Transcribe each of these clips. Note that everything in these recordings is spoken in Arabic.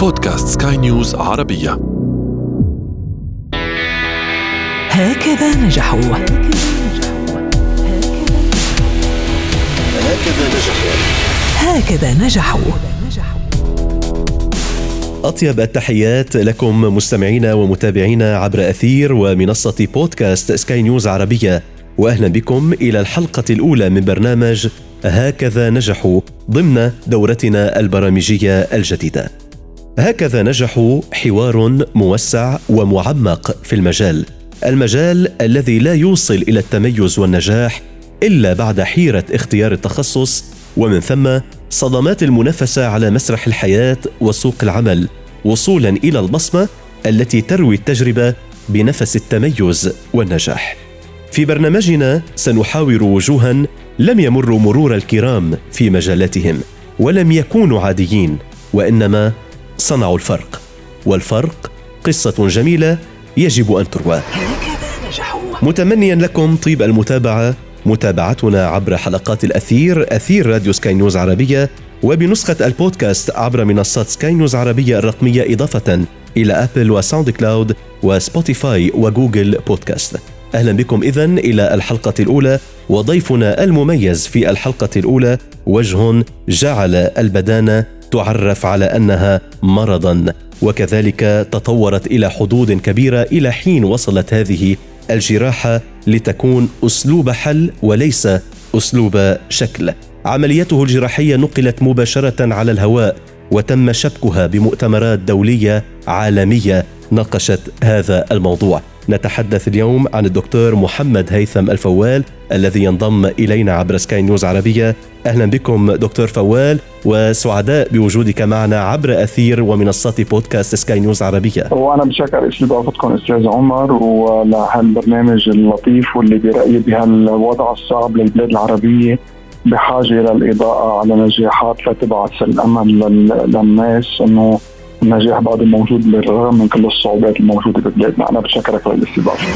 بودكاست سكاي نيوز عربية. هكذا نجحوا. هكذا نجحوا. هكذا نجحوا أطيب التحيات لكم مستمعينا ومتابعينا عبر أثير ومنصة بودكاست سكاي نيوز عربية. وأهلا بكم إلى الحلقة الأولى من برنامج هكذا نجحوا ضمن دورتنا البرامجية الجديدة. هكذا نجحوا حوار موسع ومعمق في المجال المجال الذي لا يوصل إلى التميز والنجاح إلا بعد حيرة اختيار التخصص ومن ثم صدمات المنافسة على مسرح الحياة وسوق العمل وصولا إلى البصمة التي تروي التجربة بنفس التميز والنجاح. في برنامجنا سنحاور وجوها لم يمروا مرور الكرام في مجالاتهم ولم يكونوا عاديين وإنما صنعوا الفرق. والفرق قصة جميلة يجب أن تروى. متمنيا لكم طيب المتابعة. متابعتنا عبر حلقات الأثير أثير راديو سكاي نيوز عربية وبنسخة البودكاست عبر منصات سكاي نيوز عربية الرقمية إضافة إلى أبل وساوند كلاود وسبوتيفاي وجوجل بودكاست. أهلا بكم اذا إلى الحلقة الأولى وضيفنا المميز في الحلقة الأولى وجه جعل البدانة تعرف على أنها مرضا وكذلك تطورت إلى حدود كبيرة إلى حين وصلت هذه الجراحة لتكون أسلوب حل وليس أسلوب شكل. عمليته الجراحية نقلت مباشرة على الهواء وتم شبكها بمؤتمرات دولية عالمية ناقشت هذا الموضوع. نتحدث اليوم عن الدكتور محمد هيثم الفوال الذي ينضم إلينا عبر سكاي نيوز عربية. أهلا بكم دكتور فوال وسعداء بوجودك معنا عبر أثير ومنصات بودكاست سكاي نيوز عربية. وأنا بشكر استضافتكم أستاذ عمر ولهالبرنامج اللطيف واللي برأيي بهالوضع الصعب للبلاد العربية بحاجة للاضاءه على نجاحات لتبعث الأمل لل- للناس إنه النجاح بعده موجود بالرغم من كل الصعوبات الموجودة ببلادنا، أنا بشكرك للاستضافه.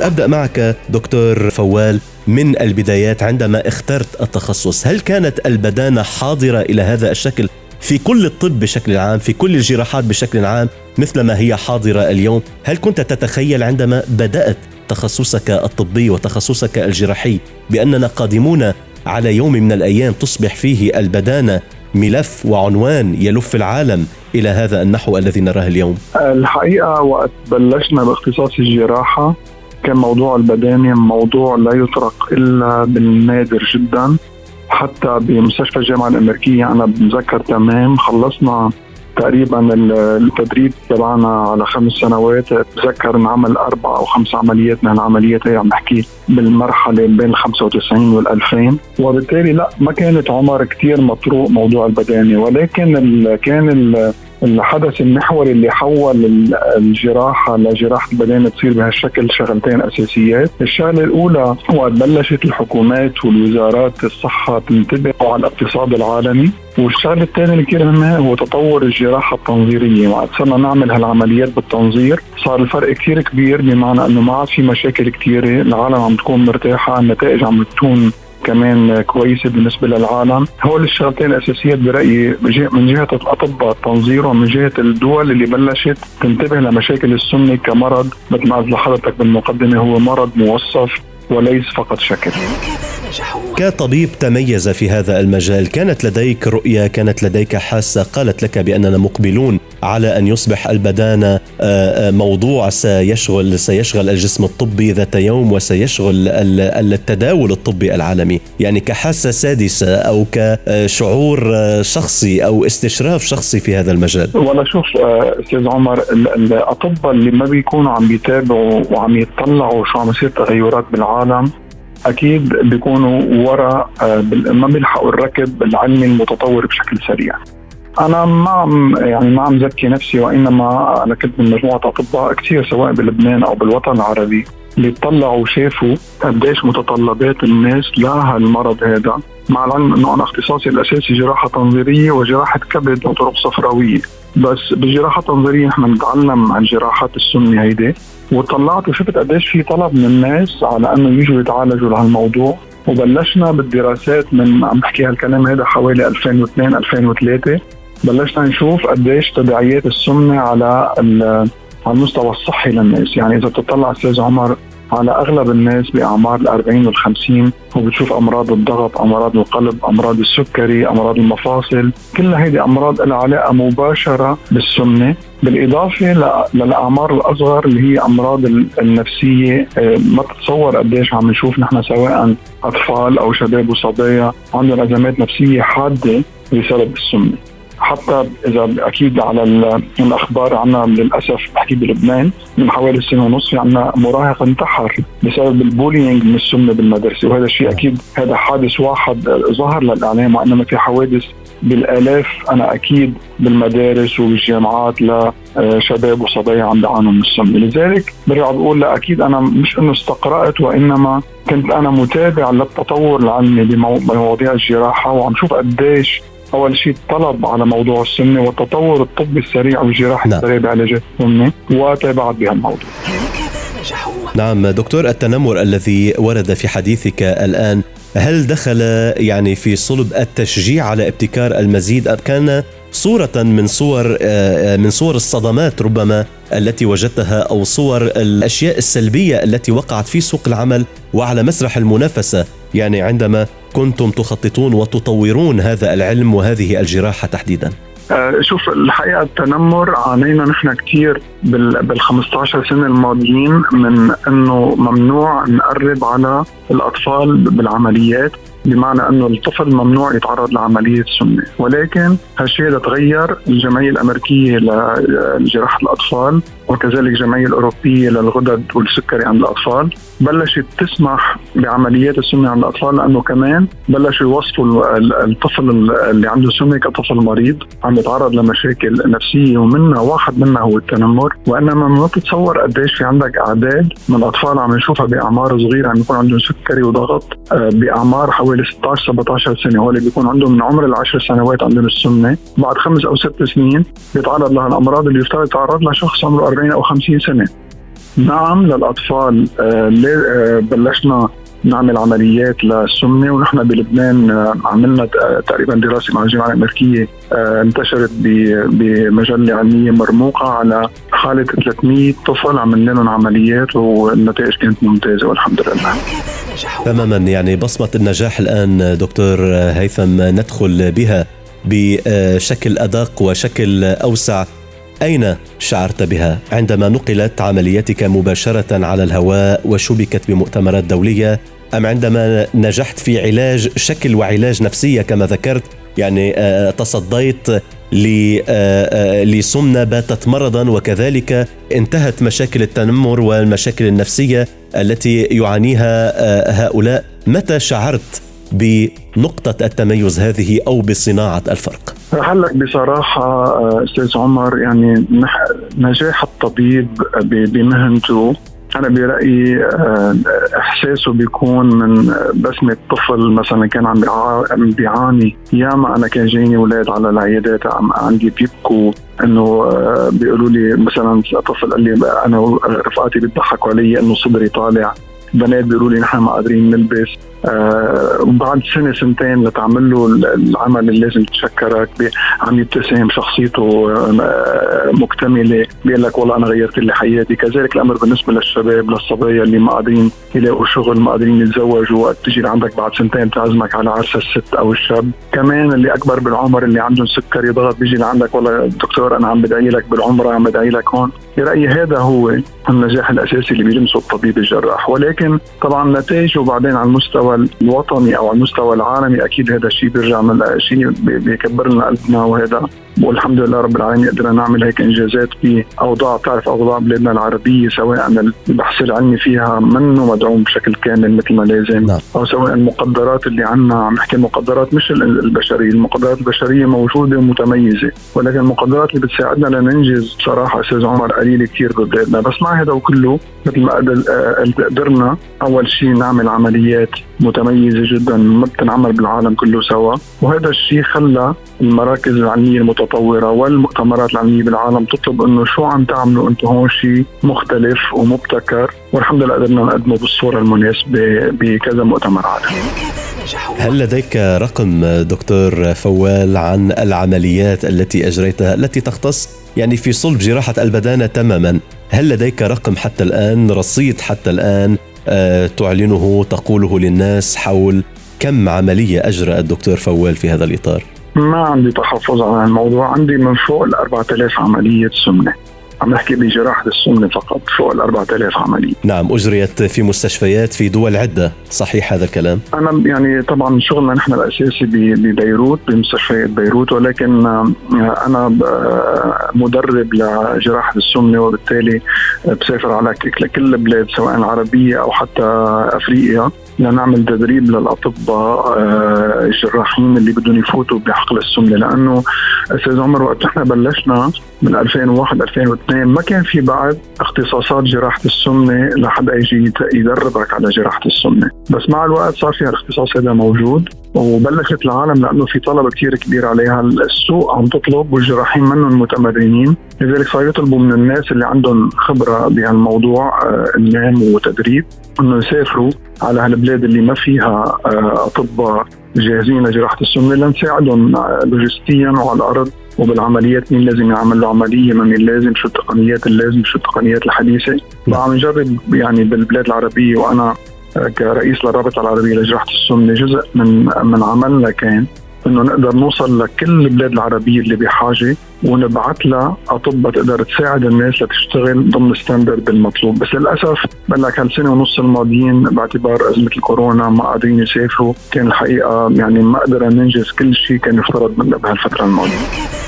أبدأ معك دكتور فوال من البدايات عندما اخترت التخصص. هل كانت البدانة حاضرة إلى هذا الشكل في كل الطب بشكل عام في كل الجراحات بشكل عام مثل ما هي حاضرة اليوم؟ هل كنت تتخيل عندما بدأت تخصصك الطبي وتخصصك الجراحي بأننا قادمون على يوم من الأيام تصبح فيه البدانة ملف وعنوان يلف العالم إلى هذا النحو الذي نراه اليوم. الحقيقة وقت بلشنا باختصاص الجراحة كان موضوع البدانه موضوع لا يطرق إلا بالنادر جدا. حتى بمستشفى الجامعة الأمريكية أنا بتذكر تمام خلصنا تقريبا ال- التدريب تبعنا على خمس سنوات بتذكر نعمل أربع أو خمس عمليات من العمليات هي عم بحكي بالمرحلة بين ال 95 وال 2000 وبالتالي لا ما كانت عمر كثير مطروق موضوع البدانه ولكن كان الحدث المحوري اللي حول ال- الجراحة لجراحه البدانه تصير بهالشكل شغلتين أساسيات، الشغلة الأولى وقت بلشت الحكومات والوزارات الصحة تنتبه على الاقتصاد العالمي، والشغلة الثانية اللي كثير مهمه هو تطور الجراحة التنظيرية، وقت صرنا نعمل هالعمليات بالتنظير صار الفرق كثير كبير بمعنى إنه ما عاد في مشاكل كثيره، العالم عم تكون مرتاحة، النتائج عم تكون كمان كويسة بالنسبة للعالم، هول الشغلتين الأساسيات برأيي من جهه الأطباء التنظير ومن جهة الدول اللي بلشت تنتبه لمشاكل السمنة كمرض. مثل ما قلت لحضرتك بالمقدمة هو مرض موصف. وليس فقط شكل. كطبيب تميز في هذا المجال كانت لديك رؤية كانت لديك حاسة قالت لك بأننا مقبلون على أن يصبح البدانة آه، آه، موضوع سيشغل سيشغل الجسم الطبي ذات يوم وسيشغل ال- التداول الطبي العالمي يعني كحاسة سادسة أو كشعور آه، شخصي أو استشراف شخصي في هذا المجال ولا شوف أستاذ عمر ال- الأطباء اللي ما بيكونوا عم بيتابعوا وعم يطلعوا شو عم يصير تغيرات بالعالم أكيد بيكونوا ورا آه، ما بيلحقوا الركب العلمي المتطور بشكل سريع. أنا ما عم يعني ما عم زكي نفسي وإنما أنا كنت من مجموعة أطباء كثير سواء بلبنان أو بالوطن العربي اللي طلعوا وشافوا قديش متطلبات الناس لهالمرض هذا مع العلم إنه أنا اختصاصي الأساسي جراحة تنظيرية وجراحة كبد وطرق صفراوية. بس بالجراحه التنظيريه نحن نتعلم عن جراحات السمنة هيدي وطلعت وشفت قديش في طلب من الناس على إنه يجوا يتعالجوا لهالموضوع وبلشنا بالدراسات من عم بحكي هالكلام هذا حوالي 2002 2003 بلشنا نشوف قديش تداعيات السمنة على على المستوى الصحي للناس يعني إذا تطلع أستاذ عمر على أغلب الناس بأعمار ال 40 وال 50 وبتشوف أمراض الضغط، أمراض القلب، أمراض السكري، أمراض المفاصل، كل هذه أمراض لها علاقة مباشرة بالسمنة، بالإضافة للأعمار الأصغر اللي هي أمراض النفسية آه، ما تتصور قديش عم نشوف نحن سواء أطفال أو شباب وصبايا عندهم أزمات نفسية حادة بسبب السمنة. حتى إذا أكيد على الأخبار عنا للأسف بحكي بلبنان من حوالي سنة ونص في عنا مراهق انتحر بسبب البولينج من السمنه بالمدرسة وهذا الشيء أكيد هذا حادث واحد ظهر للإعلام وإنما في حوادث بالآلاف. أنا أكيد بالمدارس وبالجامعات لشباب وصبايا عم بيعانوا من السمنه، لذلك برجع بقول لا أكيد أنا مش إنه استقرأت وإنما كنت أنا متابع للتطور العلمي بمواضيع الجراحة وعم شوف قديش أول شيء الطلب على موضوع السمنة والتطور الطبي السريع والجراحة نعم. السريع بعلاجات السمنة وتابعت بهالموضوع نعم دكتور التنمر الذي ورد في حديثك الآن هل دخل يعني في صلب التشجيع على ابتكار المزيد أم كان صورة من صور آه، من صور الصدمات ربما التي وجدتها أو صور الأشياء السلبية التي وقعت في سوق العمل وعلى مسرح المنافسة يعني عندما كنتم تخططون وتطورون هذا العلم وهذه الجراحة تحديدا؟ آه، شوف الحقيقة التنمر عانينا نحن كثير بال 15 سنة الماضيين من إنه ممنوع نقرب على الأطفال بالعمليات بمعنى إنه الطفل ممنوع يتعرض لعملية سمنة ولكن هالشيء تغير الجمعية الأمريكية لجراحة الأطفال وكذلك الجمعيه الأوروبية للغدد والسكري عند الأطفال. بلشت تسمح بعمليات السمنة عند الأطفال لأنه كمان بلشوا يوصفوا الطفل اللي عنده سمنة كطفل مريض عم يتعرض لمشاكل نفسية ومنها واحد منها هو التنمر. وإنما ما تتصور قديش في عندك أعداد من الأطفال عم نشوفها بأعمار صغيرة عم يكون عندهم سكري وضغط آه، بأعمار حوالي 16 17 سنة. هول بيكون عندهم من عمر العشر سنوات عندهم السمنة. بعد خمس أو ست سنين بيتعرض لها الأمراض اللي يفترض يتعرض لها شخص عمره 40 أو 50 سنة نعم للأطفال آه، آه، بلشنا نعمل عمليات للسمنة ونحن بلبنان آه، عملنا تقريبا دراسة مع الجامعة الأمريكية انتشرت بمجلة علمية مرموقة على حالة 300 طفل عملنا لهم عمليات والنتائج كانت ممتازة والحمد لله. تماما يعني بصمة النجاح الآن دكتور هيثم ندخل بها بشكل أدق وشكل أوسع أين شعرت بها عندما نقلت عمليتك مباشرة على الهواء وشبكت بمؤتمرات دولية أم عندما نجحت في علاج شكل وعلاج نفسية كما ذكرت؟ يعني آه، تصديت آه، آه، لسمنة باتت مرضا وكذلك انتهت مشاكل التنمر والمشاكل النفسية التي يعانيها هؤلاء. متى شعرت بنقطة التميز هذه أو بصناعة الفرق. لك بصراحة آه، أستاذ عمر يعني نجاح الطبيب بمهنته. أنا برأيي آه، إحساسه بيكون من بسمة طفل مثلا كان عم بيعاني. ياما أنا كان جايني أولاد على العيادات عندي بيبكوا. إنه آه، بيقولوا لي مثلا طفل قال لي أنا رفقاتي بيضحكوا علي إنه صدري طالع. بنات بيقولوا لي نحن ما قادرين نلبس. وبعد سنة سنتين لتعمل له العمل اللي لازم تشكرك عم يبتسم شخصيته آه مكتملة بيقول لك والله أنا غيرت لي حياتي. كذلك الأمر بالنسبة للشباب للصبايا اللي ما قادرين يلاقوا شغل ما قادرين يتزوجوا وقت تجي لعندك بعد سنتين تعزمك على عرس الست أو الشاب. كمان اللي أكبر بالعمر اللي عندهم سكري ضغط بيجي لعندك والله دكتور أنا عم بدعي لك بالعمره عم بدعي لك هون. برأيي هذا هو النجاح الأساسي اللي بيلمسه الطبيب الجراح. ولكن طبعا نتائجه بعدين على المستوى الوطني أو على المستوى العالمي أكيد هذا الشيء بيرجع من شيء بيكبر لنا قلبنا وهذا والحمد لله رب العالمين قدرنا نعمل هيك إنجازات بأوضاع بتعرف أوضاع بلادنا العربية سواء البحث العلمي فيها منه مدعوم بشكل كامل مثل ما لازم نعم. أو سواء المقدرات اللي عندنا عم نحكي المقدرات مش البشرية، المقدرات البشرية موجودة ومتميزة ولكن المقدرات اللي بتساعدنا لننجز بصراحه أستاذ عمر قليله كثير ببلادنا بس مع هذا وكله مثل ما قدرنا أول شيء نعمل عمليات متميزة جدا ما بتنعمل بالعالم كله سوا. وهذا الشيء خلى المراكز العلمية المتطورة والمؤتمرات العلمية بالعالم تطلب إنه شو عم تعملوا أنتم؟ هون شيء مختلف ومبتكر. والحمد لله قدرنا نقدمه بالصورة المناسبة بكذا مؤتمر عالمي هل لديك رقم دكتور فوال عن العمليات التي أجريتها التي تختص يعني في صلب جراحة البدانة تماما؟ هل لديك رقم حتى الآن رصيد حتى الآن تعلنه تقوله للناس حول كم عملية أجرى الدكتور فوال في هذا الإطار؟ ما عندي تحفظ على الموضوع عندي من فوق ال 4000 عملية سمنة. عم نحكي بجراحة السمنة فقط فوق ال 4000 عملية. نعم أجريت في مستشفيات في دول عدة صحيح هذا الكلام؟ أنا يعني طبعا شغلنا نحن الأساسي ببيروت بمستشفيات بيروت ولكن آه، أنا آه، مدرب لجراحة السمنة وبالتالي بسافر على ك- لكل البلاد سواء العربية أو حتى أفريقيا لنعمل تدريب للأطباء آه، الجراحين اللي بدهم يفوتوا بحقل السمنة لأنه أستاذ عمر وقت نحن بلشنا من 2001 2002 ما كان في بعد اختصاصات جراحة السمنة لحدا يجي يدربك على جراحة السمنة. بس مع الوقت صار في الاختصاص هذا موجود وبلشت العالم لأنه في طلب كثير كبير عليها السوق عم تطلب والجراحين منهم متمرنين. لذلك صار يطلبوا من الناس اللي عندهم خبرة بهالموضوع آه، انام وتدريب إنه يسافروا على هالبلاد اللي ما فيها آه، أطباء جاهزين لجراحة السمنة لنساعدهم آه، لوجستيا وعلى الأرض. وبالعمليات مين لازم يعمل له عملية؟ ما مين لازم؟ شو التقنيات اللازم؟ شو التقنيات الحديثة؟ وعم نجرب يعني بالبلاد العربية وأنا كرئيس للرابطه العربيه لجراحة السمنة جزء من من عملنا كان إنه نقدر نوصل لكل البلاد العربية اللي بحاجة ونبعث لها أطباء تقدر تساعد الناس لتشتغل ضمن ال standard المطلوب بس للأسف بلك هالسنه ونص الماضيين باعتبار أزمة الكورونا ما قادرين يسافروا. كان الحقيقة يعني ما قدرنا ننجز كل شيء كان يفترض منا بهالفترة الماضية.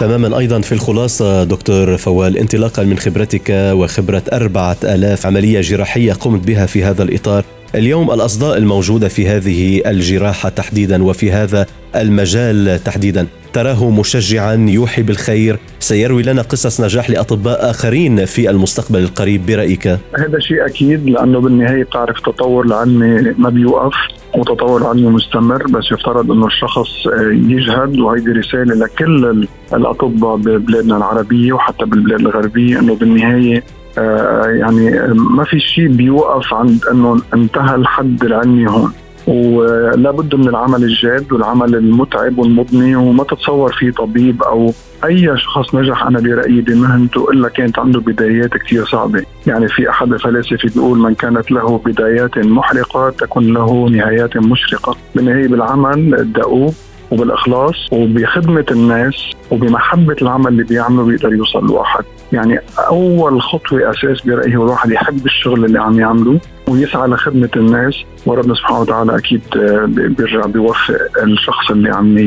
تماما. أيضا في الخلاصة دكتور فوال انطلاقا من خبرتك وخبرة أربعة آلاف عملية جراحية قمت بها في هذا الإطار. اليوم الأصداء الموجودة في هذه الجراحة تحديدا وفي هذا المجال تحديدا. تراه مشجعا يوحي بالخير. سيروي لنا قصص نجاح لأطباء آخرين في المستقبل القريب برأيك؟ هذا شيء أكيد لأنه بالنهاية بتعرف التطور العلمي ما بيوقف وتطور العلمي مستمر بس يفترض إنه الشخص آه، يجهد وهيدي رسالة لكل ال- الأطباء ببلادنا العربية وحتى بالبلاد الغربية إنه بالنهاية آه، يعني ما في شيء بيوقف عند إنه انتهى الحد العلمي هون. ولا بد من العمل الجاد والعمل المتعب والمضني وما تتصور فيه طبيب أو أي شخص نجح. أنا برأيي بمهنته الا كانت عنده بدايات كثير صعبة، يعني في أحد الفلاسفة بيقول من كانت له بدايات محرقة تكن له نهايات مشرقة، بالنهاية بالعمل الدؤوب وبالإخلاص وبخدمة الناس وبمحبة العمل اللي بيعمله بيقدر يوصل الواحد، يعني أول خطوة أساس برايي هو الواحد يحب الشغل اللي عم يعمله ويسعى لخدمة الناس وربنا سبحانه وتعالى أكيد آه، بيرجع بيوفق الشخص اللي عم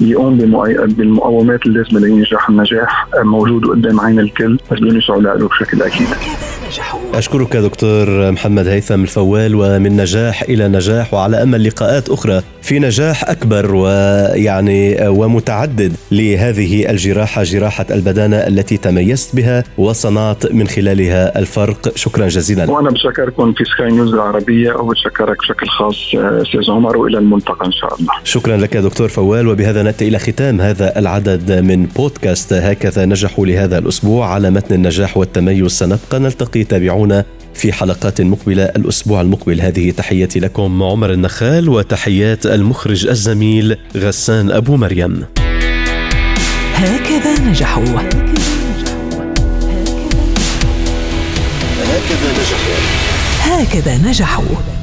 يقوم بالمقومات اللازمة لينجح النجاح آه، موجود قدام عين الكل بس بدهم يسعوا له بشكل أكيد. أشكرك دكتور محمد هيثم الفوال ومن نجاح إلى نجاح وعلى أمل لقاءات أخرى في نجاح أكبر ويعني ومتعدد لهذه الجراحة جراحة البدانة التي تميزت بها وصنعت من خلالها الفرق. شكرا جزيلا. وأنا بشكركم في سكاي نيوز العربية وبتشكرك بشكل خاص أستاذ عمر وإلى الملتقى إن شاء الله. شكرا لك دكتور فوال وبهذا نأتي إلى ختام هذا العدد من بودكاست. هكذا نجحوا لهذا الأسبوع على متن النجاح والتميز. سنبقى نلتقي تابعونا في حلقات مقبلة الأسبوع المقبل. هذه تحياتي لكم عمر النخال وتحيات المخرج الزميل غسان أبو مريم. هكذا نجحوا. هكذا نجحوا.